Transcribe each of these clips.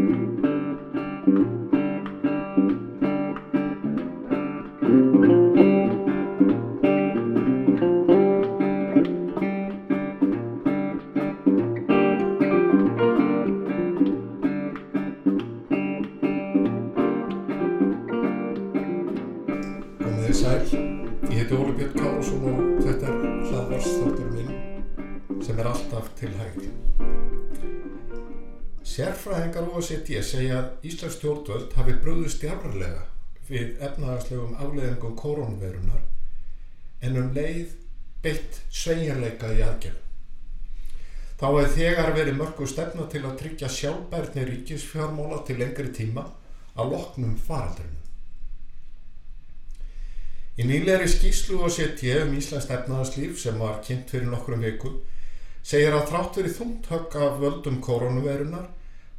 Komið OSCD segja að Íslands stjórnvöld hafi brúðist jafnarlega við efnaðarslegum afleðingum koronaveirunar en um leið beitt sveigjarleika í aðgerðum. Þá hefði þegar verið mörgu stefna til að tryggja sjálfbærni ríkisfjármóla til lengri tíma að loknum faraldurinn. Í nýlegri skýslu og setja um Íslands efnaðarslíf sem var kynnt fyrir nokkrum vikum segir að þrátt verið þungt högg af völdum koronavirunar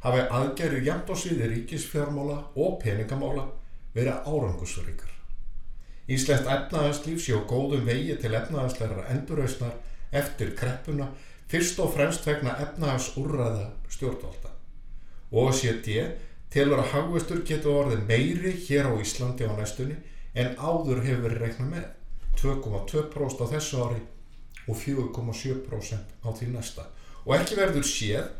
hafi aðgerið jæmt á sviði ríkisfjármála og peningamála verið árangusríkar. Íslands efnaðarslíf á góðum vegi til efnaðarsleira endurhausnar eftir kreppuna fyrst og fremst vegna efnaðarsúrræða stjórnvalda. OECD telur að hagvestur getur orðið meiri hér á Íslandi á næstunni en áður hefur verið reiknað með 2,2% á þessu ári og 4,7% á því næsta og ekki verður séð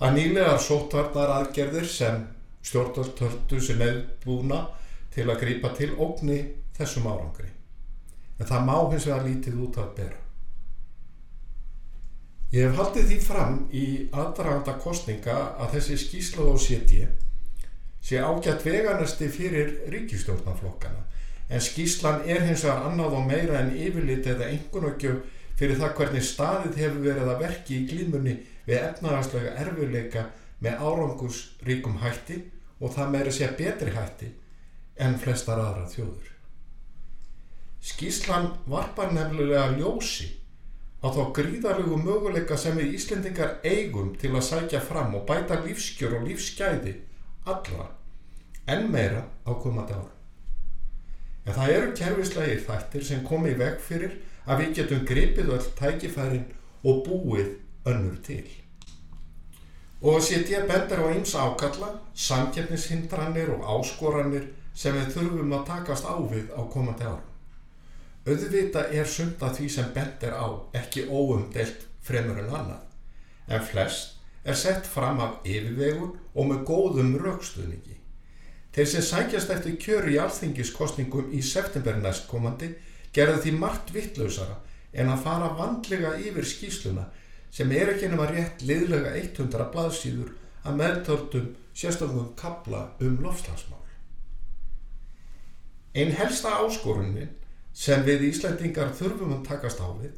að nýlegar sótvarnar aðgerðir sem stjórnartöldu sem meðbúna til að grípa til ógni þessum árangri. En það má hins vegar lítið út að bera. Ég hef haldið því fram í aðdraganda kostninga að þessi skýsla og séti sé ágætt veganasti fyrir ríkistjórnarflokkana en skýslan er hins vegar annað og meira en yfirlit eða einhvernöggjöf fyrir það hvernig staðið hefur verið að verki í glímunni við efnaðarslega erfuleika með árangus ríkum hætti og það meira sé betri hætti en flestar aðra þjóður. Skýslan varpar nefnilega ljósi á þá gríðarlegu möguleika sem við Íslendingar eigum til að sækja fram og bæta lífskjör og lífsgæði allra en meira á komandi ára. En það eru kerfislegir þættir sem komi í veg fyrir að við getum gripið öll tækifærin og búið önnur til. Og setja bendar á eins ákalla, samkeppnishindranir og áskoranir sem við þurfum að takast á við á komandi árum. Auðvita er sumt að því sem bendir á ekki óumdelt fremur en annað, en flest er sett fram af yfirvegun og með góðum raukstuðningi. Þeir sem sækjast eftir kjöru í alþingiskostningum í september næstkomandi gerði því margt vittlausara en að fara vandlega yfir skýsluna sem er ekki nema rétt liðlega 100 blaðsýður að meðtöldum sérstaklega kabla um lofslagsmál. Einn helsta áskorunin sem við Íslandingar þurfum að takast á við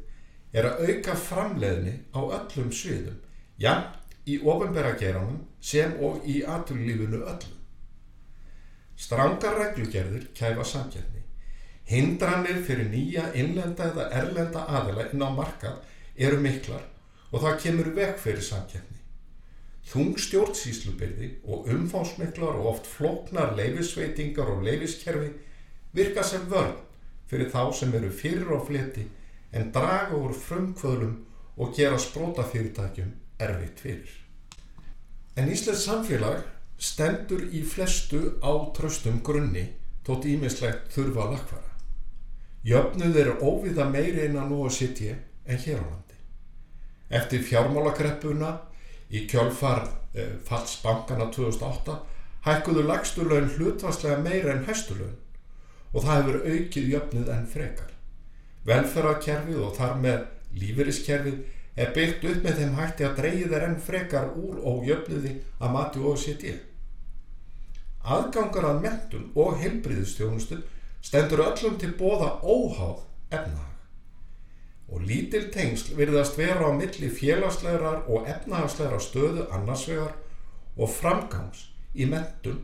er að auka framleiðni á öllum sviðum, jafn í ofinbæra geranum sem og í aturlífinu öllum. Strangar reglugerður kæfa samkjörni. Hindranir fyrir nýja innlenda eða erlenda aðila inn á markað eru miklar og það kemur vekk fyrir samkjörni. Þung stjórnsýslubyrði og umfánsmiklar og oft floknar leifisveitingar og leifiskerfi virka sem vörn fyrir þá sem eru fyrir á fleti en draga úr frumkvöðlum og gera sprótafyrirtækjum erfitt fyrir. En Íslands samfélag stendur í flestu á tröstum grunni tótt ímislegt þurfa að lakfara. Jöfnuð eru óviða meiri innan nú að sitja en hér á landi. Eftir fjármálakreppuna í kjölfar eh, fallsbankana 2008 hækkuðu lagstulaun hlutvarslega meira en hæstulaun og það hefur aukið jöfnuð enn frekar. Velferðarkerfið og þar með lífeyriskerfið er byggt upp með þeim hætti að dreyið er enn frekar úr og jöfnuði að mati OECD. Aðgangar að mentun og heilbriðustjónustu stendur öllum til bóða óháð efnahag. Og lítil tengsl virðast vera á milli félagslegar og efnahagslegar stöðu annarsvegar og framgangs í mentun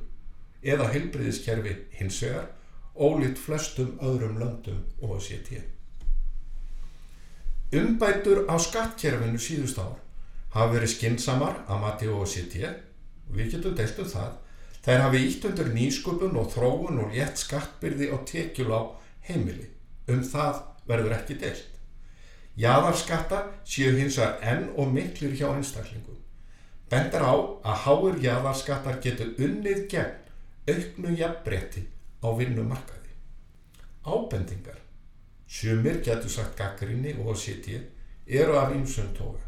eða heilbriðiskerfi hinsvegar ólít flestum öðrum löndum og OECD. Umbætur á skattkerfinu síðust ár hafa verið skinsamar að mati OECD og við getum deilt um það Þær hafi ítt undir nýsköpun og þróun og létt skattbyrði og tekjul á heimili. Um það verður ekki deilt. Jaðarskatta séu hins vegar enn og miklir hjá einstaklingum. bendur á að háir jaðarskattar getur unnið gegn auknu jafnbretti á vinnumarkaði. Ábendingar, sumir getur sagt gaggrinni og sitji, eru af ímsum toga.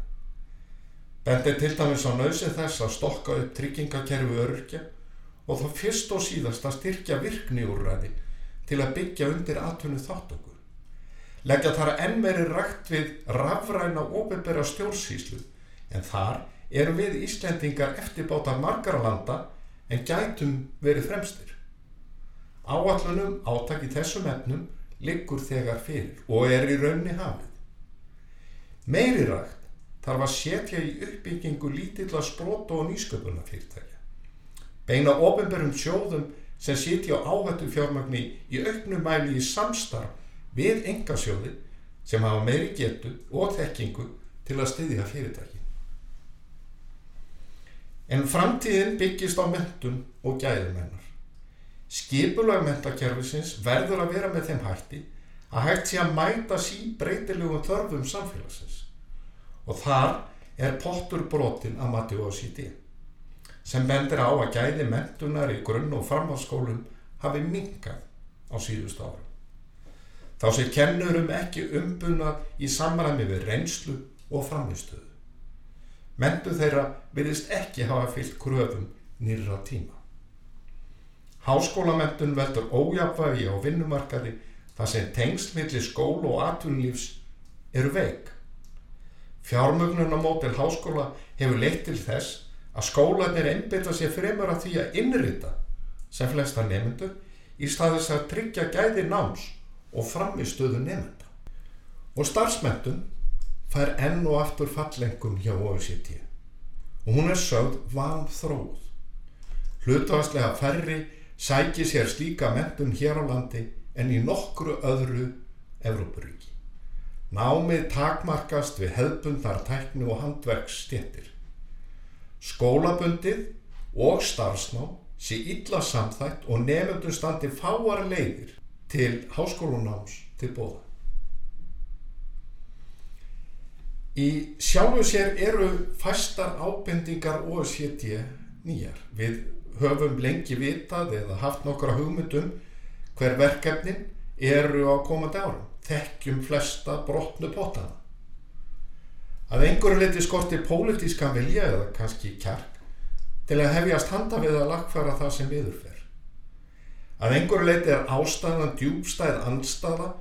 Bendir til dæmis á nöðsinn þess að stokka upp tryggingakerfi örkja og þá fyrst og síðast að styrkja virkniúrræði til að byggja undir atvinnu þáttöku. Leggja þar enn meiri rætt við rafræna ofinbæra stjórnsýslu en þar eru við Íslendingar eftirbáta margara landa en gætum verið fremstir. Áallunum átak í þessum efnum liggur þegar fyrir og er í raunni hafið. Meiri rætt þarf að setja í uppbyggingu lítilla sprót og nýsköpuna fyrirtækja. Beina ofinbærum sjóðum sem sitja á áhættu fjármagni í auknum mæli í samstarf við engasjóði sem hafa meiri getu og þekkingu til að styðja fyrirtæki. En framtíðin byggist á mentun og gæðum hennar. Skipulag mentakerfisins verður að vera með þeim hætti að hægt sé að mæta sí breytilegum þörfum samfélagsins. Og þar er pottur brotin að mati og síti sem bendir á að gæði mentunar í grunn- og farmáskólum hafi minkað á síðust árum. Þá sé kennurum ekki umbunað í samræmi við reynslu og framistöðu. Mentu þeirra virðist ekki hafa fyllt kröfum nýra tíma. Háskólamentun veldur ójafvægi á vinnumarkaði þar sem tengsmilli skól og atvinnlífs eru veik. Fjármögnunamótel háskóla hefur leitt til þess að skólanir einbyrða sér fremur að því að innrita sem flesta nefndu í staðis að tryggja gæði náms og framistöðu nefnda. Og starfsmentun fær enn og aftur fallengun hjá OECD og hún er sögð van þróð. Hlutvarslega færri sæki sér slíka mentun hér á landi en í nokkru öðru Evrópuríki. Námið takmarkast við hefbundar tæknu og handverksstjettir. Skólabundið og starfsná sé illa samþætt og nefnundur standi fáar leiðir til háskólunáms til bóða. Í sjálfu sér eru fæstar ábendingar OECD nýjar. Við höfum lengi vitað eða haft nokkra hugmyndum hver verkefnin eru á komandi árum. Þekkjum flesta brotnu potana. Að einhverju leiti skorti pólitískan vilja eða kannski kjark til að hefjast handa við að lagfæra það sem viðurfer. Að einhverju leiti er ástæðan djúbstæð anstaða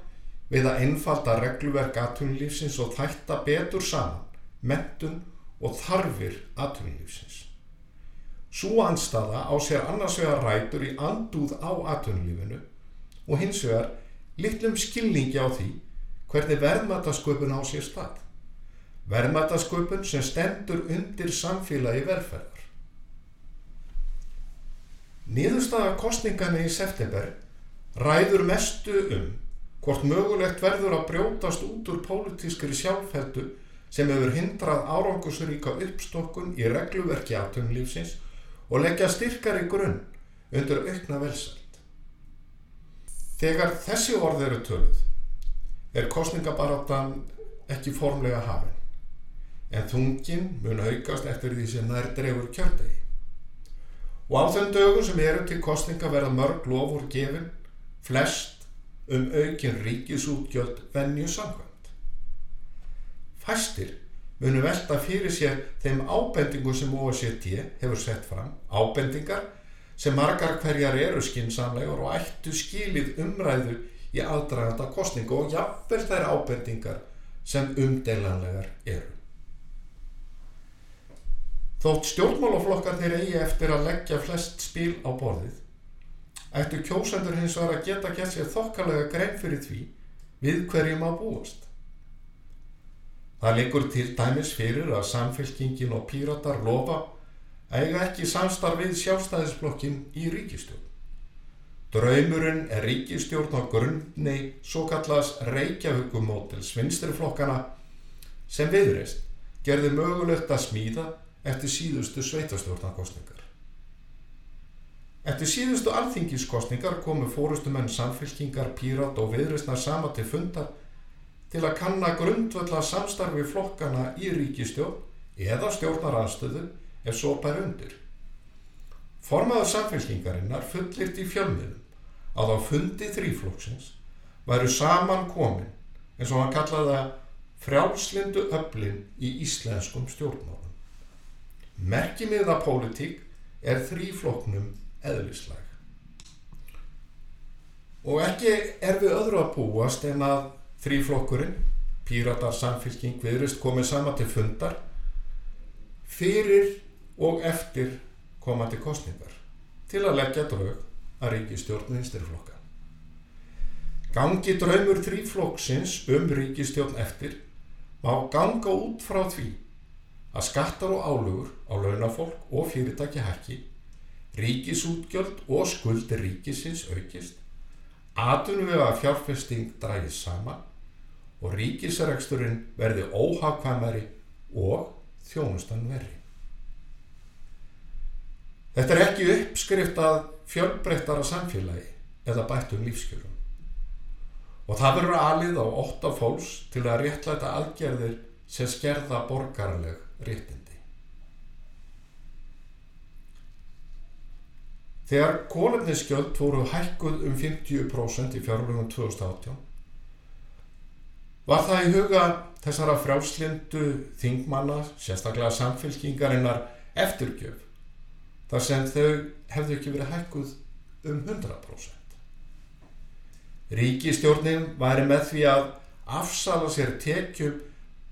við að einfalda regluverk atvinnulífsins og þætta betur saman mentun og þarfir atvinnulífsins. Svo anstaða á sér annars vegar rætur í andúð á atvinnulífinu og hins vegar litlum skilningi á því hvernig verðmætasköpun á sér stað. Verðmætasköpun sem stendur undir samfélagi velferðar. Niðurstaða kostningana í september ræður mestu um hvort mögulegt verður að brjótast út úr pólitískri sjálfheldu sem hefur hindrað árangusuríka uppstokkun í regluverki aðtunlífsins og leggja styrkar í grunn undir aukna velsælt. Þegar þessi orð eru töluð er kostningabaratan ekki formlega hafinn en þungin mun aukast eftir því sem er drefur kjördegi. Og á þenn dögum sem eru til kostninga verða mörg lofur gefin, flest um aukin ríkisútgjöld vennju samkvæmt. Fæstir munu velta fyrir sér þeim ábendingu sem OECD hefur sett fram, ábendingar sem margar hverjar eru skinsamlegur og ættu skilið umræðu í aðdraganda kostningu og jafnvel þær ábendingar sem umdeilanlegar eru. Þótt stjórnmálaflokkar þeir eigi eftir að leggja flest spil á borðið ættu kjósendur hins var að geta gett sér þokkalega grein fyrir því við hverjum að búast. Það liggur til dæmis fyrir að samfélkingin og píratar lofa eiga ekki samstarf við sjálfstæðisblokkin í ríkistjórn. Draumurinn er ríkistjórn á grunni svo kallas Reykjavíkumótils vinstirflokkana sem viðreist gerði mögulegt að smíða eftir síðustu sveitastjórnarkostningar. Eftir síðustu alþingiskostningar komu fórustumenn samfélkingar, pírat og viðröstnar sama til fundar til að kanna grundvölda samstarfi flokkana í ríkistjórn eða stjórnaranstöðu ef svo bær undir. Formaður samfélkingarinnar fullirt í fjölmiðum að á fundi þrýflokksins væru saman komin eins og hann kallaði það frjálslindu öflin í íslenskum stjórnmálum. Merkimiða pólitík er þrýflokknum eðlislega. Og ekki er við öðru að búast en að þrýflokkurinn, píratar samfélking viðrist komið sama til fundar fyrir og eftir komandi kostningar til að leggja draug að ríkistjórn vinstirflokka. Gangi draumur þrýflokksins um ríkistjórn eftir má ganga út frá því að skattar og álugur á launafólk og fyrirtæki hækki, ríkisútgjöld og skuldir ríkisins aukist, atvinnuvega fjárfesting drægis saman og ríkisregsturinn verði óhagkvæmari og þjónustan verri. Þetta er ekki uppskrift að fjölbreyttara samfélagi eða bættum lífskjörum. Og það verður alið á ótta fólks til að réttlæta aðgerðir sem skerða borgarleg réttindi. Þegar kólefnisgjöld voru hækkuð um 50% í fjárlugum 2018 var það í huga þessara frjálslindu þingmanna, sérstaklega samfélkingarinnar eftirgjöf þar sem þau hefðu ekki verið hækkuð um 100%. Ríkistjórnin væri með því að afsala sér tekjum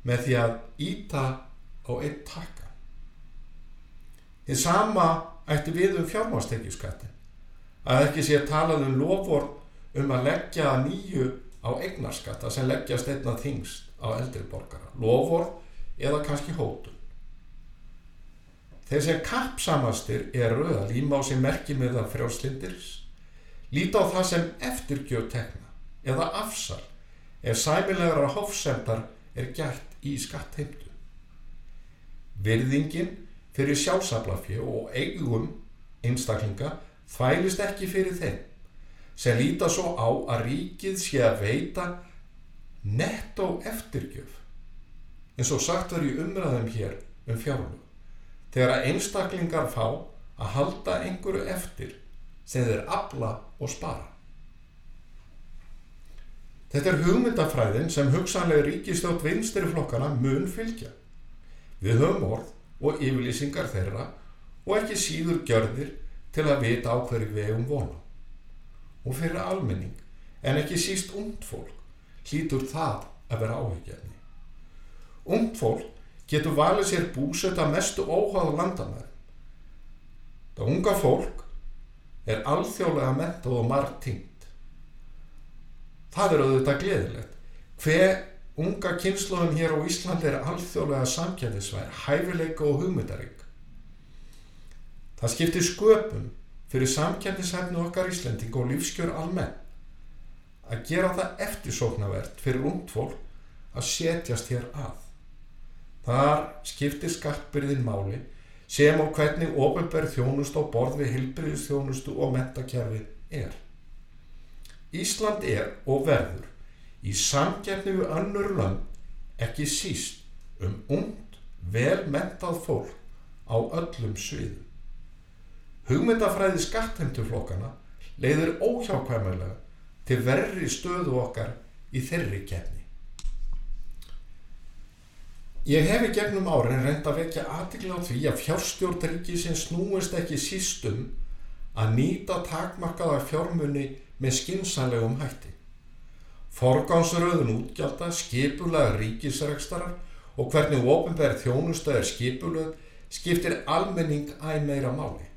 með því að íta á einn taka. Þið sama ætti við um fjármástekjuskattin að ekki sé talað um lofvort um að leggja nýju á eignarskatta sem leggjast einna þingst á eldri borgara, lofvort eða kannski hótun. Þeir sem kappsamastir eru að líma á sig merkjum eða frjálslindirs, líta á það sem eftirgjöð tekna eða afsal ef sæmilegra hófsendar er gætt í skattheimtu. Virðingin fyrir sjálfsaflafjö og eigum einstaklinga þvælist ekki fyrir þeim sem líta svo á að ríkið sé að veita netto eftirgjöf eins og sagt var í umræðum hér um fjárlug þegar einstaklingar fá að halda einhverju eftir sem þeir afla og spara. Þetta er hugmyndafræðin sem hugsanlega ríkistótt vinstri flokkana mun fylgja. Við höfum orð og yfirlýsingar þeirra og ekki síður gjörðir til að vita á hverju vegum vona. Og fyrir almenning, en ekki síst ungd fólk, hlýtur það að vera áhugjarni. Ungd fólk getur valið sér búseta mestu óháðu landamæður. Það unga fólk er alþjóðlega mentað og margt tingt. Það er auðvitað gleðilegt. Hver unga kynsluðum hér á Íslandi er alþjóðlega samkjæðisvær, hæfileika og hugmyndarík. Það skiptir sköpum fyrir samkjæðishæfnu okkar Íslending og lífskjör almenn að gera það eftirsóknavert fyrir ungt fólk að setjast hér að. Þar skiptir skattbyrðin máli sem og hvernig ofinberð þjónust á borð við hilbriðistjónustu og mentakerfi er. Ísland er og verður í samgefni við önnur lönd ekki síst um und, vel mentað fólk á öllum sviðum. Hugmyndafræði skattheimtuflokkana leiður óhjákvæmulega til verri stöðu okkar í þeirri kefni. Ég hef í gegnum árin reynd að vekja aðtikla á því að fjárstjórnriki sem snúist ekki sístum að nýta takmarkaða fjármunni með skinsanlegum hætti. Forgánsröðun útgjálta, skipulega ríkisregstarar og hvernig ofinverð þjónusta er skipulöð skiptir almenning æg meira máli.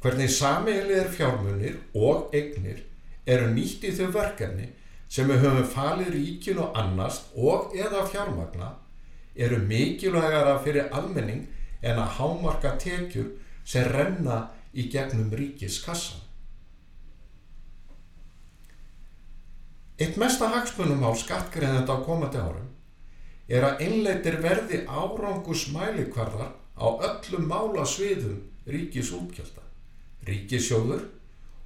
Hvernig sameilir fjármunir og eignir eru nýtt í þau verkefni sem við höfum falið ríkin og annast og eða fjármagna eru mikilvægara fyrir almenning en að hámarka tekjur sem renna í gegnum ríkiskassan. Eitt mesta hagsmunum á skattgreðenda á komandi árum er að innleitir verði árangus mælikvarðar á öllum mála sviðum ríkis útgjölda. Ríkisjóður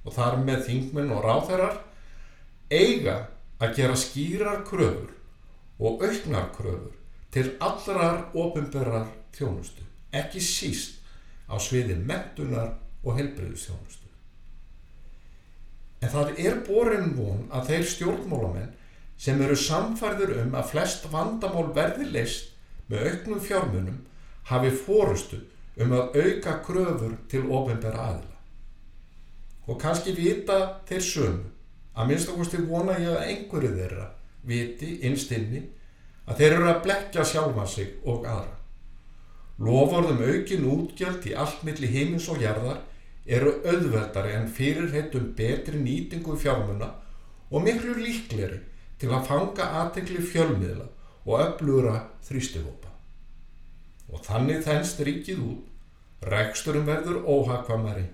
og þar með þingmenn og ráþærar eiga að gera skýrar kröfur og auknar kröfur til allrar ofinberrar þjónustu, ekki síst á sviði mentunar og helbriðustjónustu. En það er borin von að þeir stjórnmálamenn sem eru samfærður um að flest vandamál verði leist með auknum fjármunum hafi fórustu um að auka kröfur til ofinbæra aðila. Og kannski vita þeir sömu, að minnst okkurstu vona ég að einhverju þeirra viti innstinni að þeir eru að blekja sjálfa sig og aðra. Lofórðum aukin útgjöld í allt milli heimins og jarðar eru auðveldari en fyrirheitum betri nýtingu fjármuna og miklu líkleri til að fanga aðtekli fjölmiðla og öflura þrýstifópa. Og þannig þennst ríkið út, reksturum verður óhagkvamari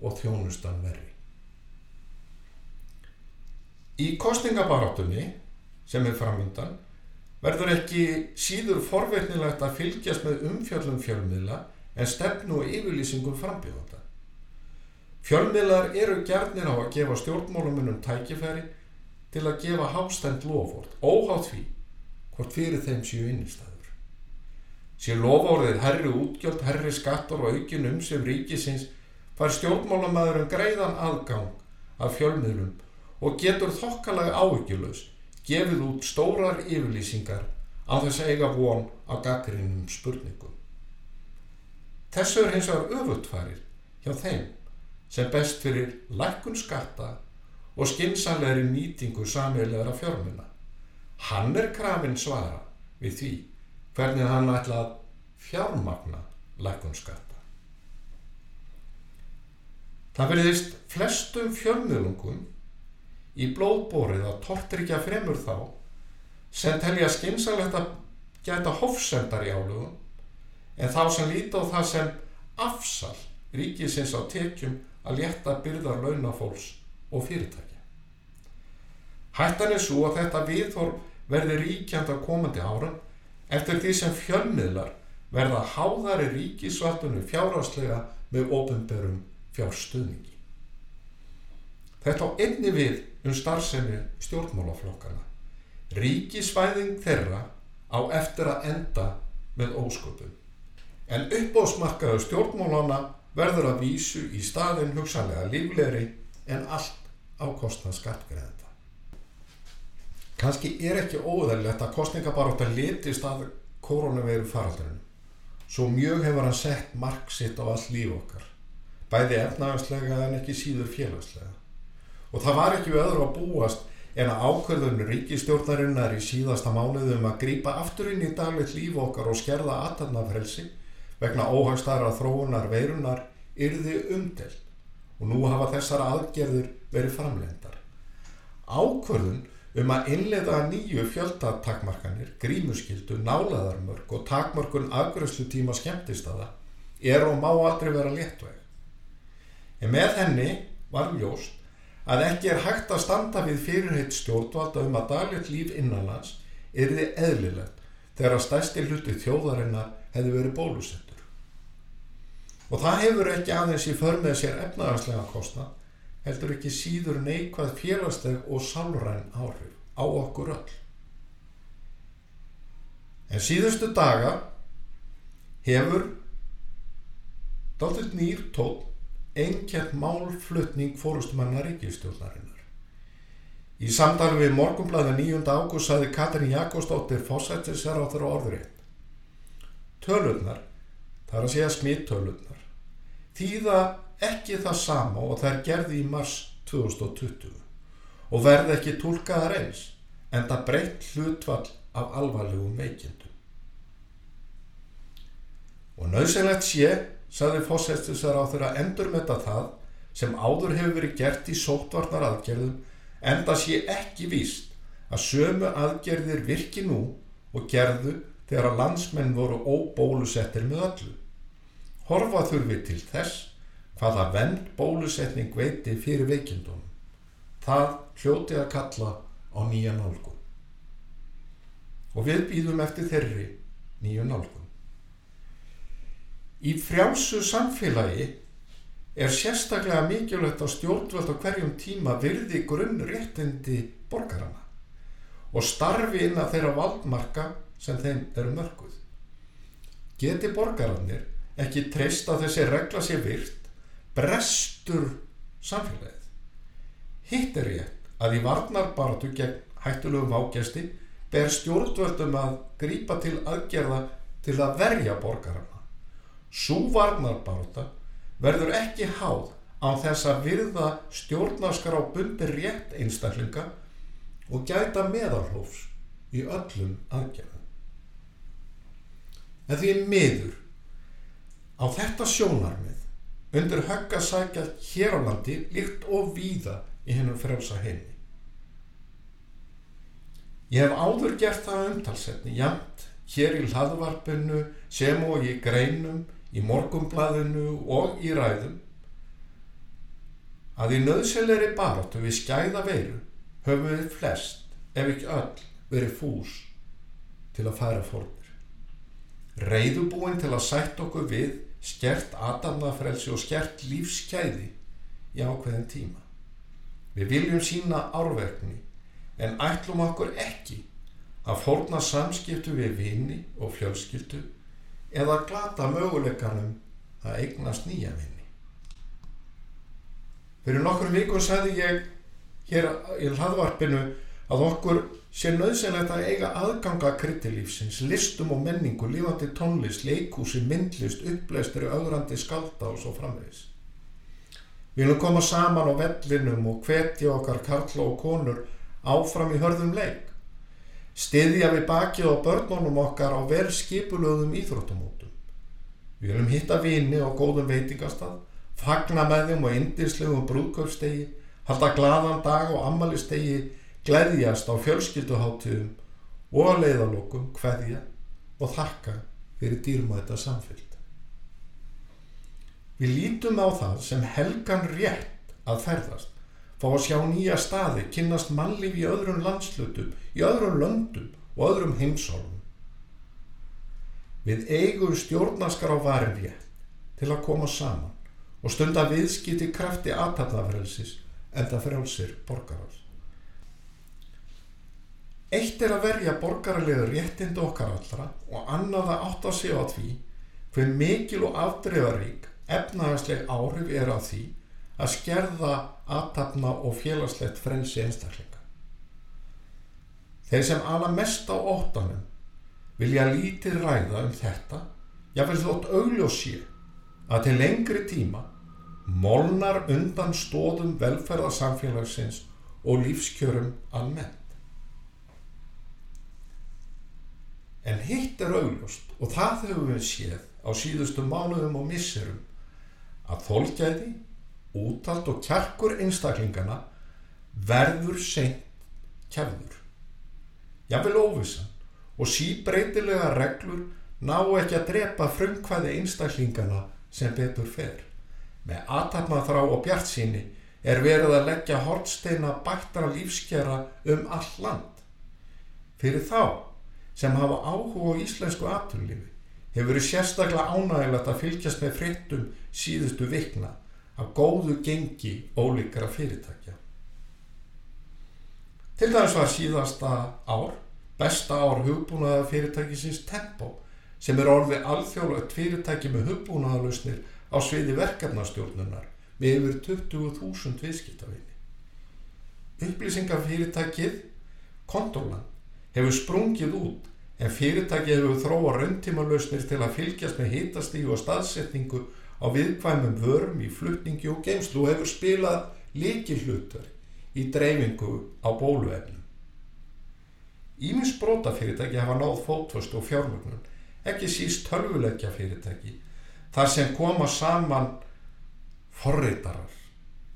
og þjónustan verri. Í kostningabarátunni sem er framöndan verður ekki síður forveitnilegt að fylgjast með umfjöllum fjölmiðla en stefnu og yfirlýsingum frambjóðanda. Fjölmiðlar eru gerðnir á að gefa stjórnmálumunum tækifæri til að gefa hástend lofvort, óhátt því hvort fyrir þeim séu innistæður. Sér lofvorðið herri útgjöld, herri skattar og aukin um sem ríkisins fær stjórnmálamæðurum greiðan aðgang af fjölmiðlum og getur þokkalega áhyggjulus gefið út stórar yfirlýsingar á þess að eiga von á gaggrinnum spurningum. Þessu er hins vegar öfutfarir hjá þeim sem best fyrir lækkun skatta og skinsanlegri nýtingu sameigilegra fjármuna. Hann er krafinn svara við því hvernig hann ætla að fjármagna lækkun skatta. Það verðist flestum fjölmiðlungum í blóðbórið að tortrykja fremur þá sem telja skynsalegt að geta hofsendar í álugum en þá sem líti á það sem afsal ríkisins á tekjum að létta byrðar launafólks og fyrirtækja. Hættan er svo að þetta viðhorf verði ríkjand á komandi árum eftir því sem fjölmiðlar verða háðari ríkisvaldunum fjáráslega með ofinberum fjárstuðningi. Þetta á einni við um starfsemi stjórnmálaflokkana. Ríkisvæðing þeirra á eftir að enda með ósköpum. En uppbóðsmarkaðu stjórnmálana verður að vísu í staðin hugsanlega líflegri en allt á kostnað skattgreðenda. Kanski er ekki óðægilegt að kostningabaróttan litist að koronaveiru faraldurinn. Svo mjög hefur hann sett mark sitt á all líf okkar bæði efnagarslega en ekki síður félagslega. Og það var ekki öðru að búast en að ákverðun ríkistjórnarinnar í síðasta mánuðum að grýpa aftur inn í daglegt líf okkar og skerða aðtarnafrelsi vegna óhagstara þróunar veirunar yrði umdelt og nú hafa þessar aðgerður verið framlendar. Ákverðun um að innlega nýju fjöldatakmarkanir, grímuskyldu, nálaðarmörk og takmarkun afgröðslu tíma skemmtistada er og má aldrei vera léttveg. En með henni var ljóst að ekki er hægt að standa við fyrirheit stjórnvalda um að daglegt líf innanlands er þið eðlilegt þegar að stæsti hluti þjóðarinnar hefði verið bólusettur. Og það hefur ekki aðeins í förmið sér efnagarslega kostna, heldur ekki síður neikvað félagsteg og sálræn áhrif á okkur öll. En síðustu daga hefur dáltill nýr tótt einkjent málflutning fórustumanna ríkistjórnarinnar. Í samtali við morgumblæði 9. ágúst saði Katrin Jakobsdóttir fósættir sér á þeirra orðurinn. Tölurnar, það er að segja smittölurnar, þýða ekki það sama og er gerði í mars 2020 og verði ekki tólkaðar eins en það breytt hlutvall af alvarlegum veikindum. Og nöðsynlegt sé saði fósættisar á þeirra endur með það sem áður hefur verið gert í sótvarnar aðgerðum en það sé ekki víst að sömu aðgerðir virki nú og gerðu þegar að landsmenn voru óbólusettir með öllu. Horfa þurfi til þess hvaða vend bólusetning veiti fyrir veikindunum. Það hljóti að kalla á nýja nálgun. Og við býðum eftir þeirri nýju nálgun. Í frjálsu samfélagi er sérstaklega mikilvægt að stjórnvöld á hverjum tíma virði grunn réttindi borgarana og starfi inn að þeirra valdmarka sem þeim eru mörguð. Geti borgarannir ekki treyst að þessi regla sé virt, brestur samfélagið. Hitt er rétt að í varnarbaratu gegn hættulegu vágesti ber stjórnvöldum að grípa til aðgerða til að verja borgarana. Sú varnarbarata verður ekki háð á þess að virða stjórnaskar á bundir rétt einstaklinga og gæta meðalhófs í öllum aðgerðum. En því miður á þetta sjónarmið undir högga sækja hér á landi líkt og víða í hennum frelsa heimi. Ég hef áður gert það umtalsetni, jæmt, hér í hlaðvarpinu, sem og í greinum, í morgumblaðinu og í ræðum, að í nöðsynleiri baróttu við skæða veiru höfum við flest, ef ekki öll, verið fús til að færa fórnir. Reyðubúin til að sætt okkur við skert aðdamnafrelsi og skert lífskæði í ákveðin tíma. Við viljum sína árverkni en ætlum okkur ekki að fórna samskiptu við vini og fjölskyldu eða glata möguleikanum að eignast nýja vini. Fyrir nokkur vikur sagði ég hér í hlaðvarpinu að okkur sé nöðsynlegt að eiga aðganga kryttilífsins, listum og menningu, lífandi tónlist, leikúsi, myndlist, uppleistri, augrandi, skalda og svo framvegis. Við viljum koma saman á vellinum og hvetja okkar karla og konur áfram í hörðum leik. Stiðja við bakið á börnunum okkar á vel skipulöðum íþróttumótum. Við viljum hitta vini á góðum veitingastað, fagna með þeim og indislegum brúðkaupstegi, halda gladan dag og ammalistegi, gleðjast á fjölskylduháttuðum og að leiðalokum hveðja og þakka fyrir dýrmæta samfélg. Við lítum á það sem helgan rétt að ferðast, fá að sjá nýja staði, kynnast mannlíf í öðrum landslutum, í öðrum löndum og öðrum heimsálum. Við eigum stjórnaskar á varin rétt til að koma saman og stunda viðskipti krafti aðtapnafrelsis en það frjálsir borgaráls. Eitt er að verja borgaralegu réttindu okkar allra og annað að átta sig á því hver mikil og afdreifarík efnahagsleg áhrif er á því að skerða aðtapna og félagslegt frensi einstaklinga. Þeir sem ala mest á óttanum vilja lítið ræða um þetta, jáfnveg þótt augljósi að til lengri tíma molnar undan stóðum velferðarsamfélagsins og lífskjörum almennt. En hitt er augljóst og það höfum við séð á síðustu mánuðum og misserum að þólgæði, útald og kjarkur einstaklingana verður seint kjafður. Jável óvissan og síbreytilega reglur ná ekki að drepa frumkvæði einstaklingana sem betur fer. Með aðtapnaþrá og bjart síni er verið að leggja hortsteina bættara lífskjara um all land. Fyrir þá sem hafa áhuga á íslensku aturlífi hefur verið sérstaklega ánægilegt að fylgjast með frittum síðustu vikna af góðu gengi ólíkara fyrirtækja. Til dæmis var síðasta ár, besta ár hugbúnaða fyrirtækisins Tempo sem er orðið alþjóðlegt fyrirtæki með hugbúnaðalusnir á sviði verkefnastjórnunar með yfir 20.000 viðskiptavinni. Upplýsingafyrirtækið Kontoland hefur sprungið út en fyrirtækið hefur þróa rauntímanlausnir til að fylgjast með hitastígu og staðsetningu á viðkvæmum vörum í flutningi og geimslu og hefur spilað líkihlutar í dreifingu á bóluefnum. Ímins brótafyrirtæki hafa náð fótvöst og fjármögnun, ekki síst tölvuleggja fyrirtæki, þar sem koma saman forreitarar,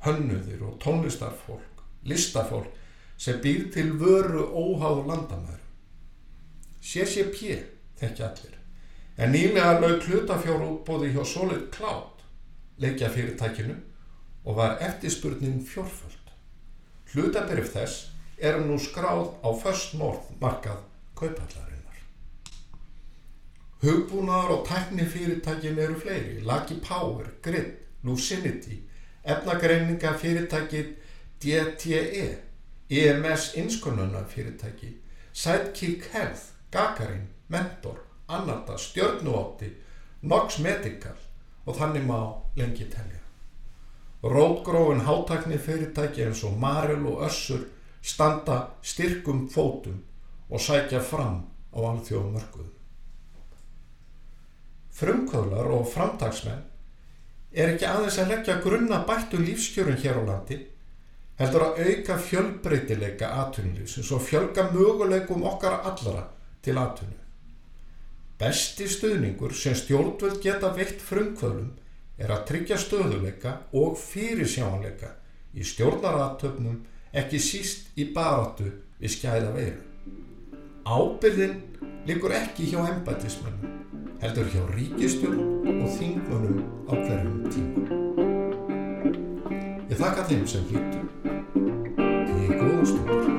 hönnuðir og tónlistarfólk, listafólk sem býr til vöru óháð landamæður. CCP þekki allir. En nýlega laug hlutafjóru útbóði hjá Solid Cloud leikja fyrirtækinu og var eftirspurnin fjórföld. Hlutaberif þess er nú skráð á First North markað kaupallarinnar. Hugbúnaðar og tækni fyrirtækin eru fleiri. Lucky Power, Grid, Lucinity, efnagreininga fyrirtækið DTE, EMS inskonunna fyrirtæki, Sidekick Health, Gagarin, Mentor, Annarta, Stjörnuótti, Nox Medical og þannig má lengi telja. Rótgróin hátakni fyrirtæki eins og Marel og Össur standa styrkum fótum og sækja fram á alþjóðum mörguðum. Frumkvölar og framtagsmenn er ekki aðeins að leggja grunna bættu lífskjörun hér á landi, heldur að auka fjölbreytileika atvinnulífsins og fjölga möguleikum okkar allara til atvinnu. Besti stuðningur sem stjórnvöld geta veitt frumkvölum er að tryggja stöðuleika og fyrirsjáanleika í stjórnaratöfnum ekki síst í baráttu við skæða veiru. Ábyrðin likur ekki hjá embætismennum, heldur hjá ríkistjórn og þingmönnum á hverjum tíma. Ég þakka þeim sem hlýttu. Til góða stund.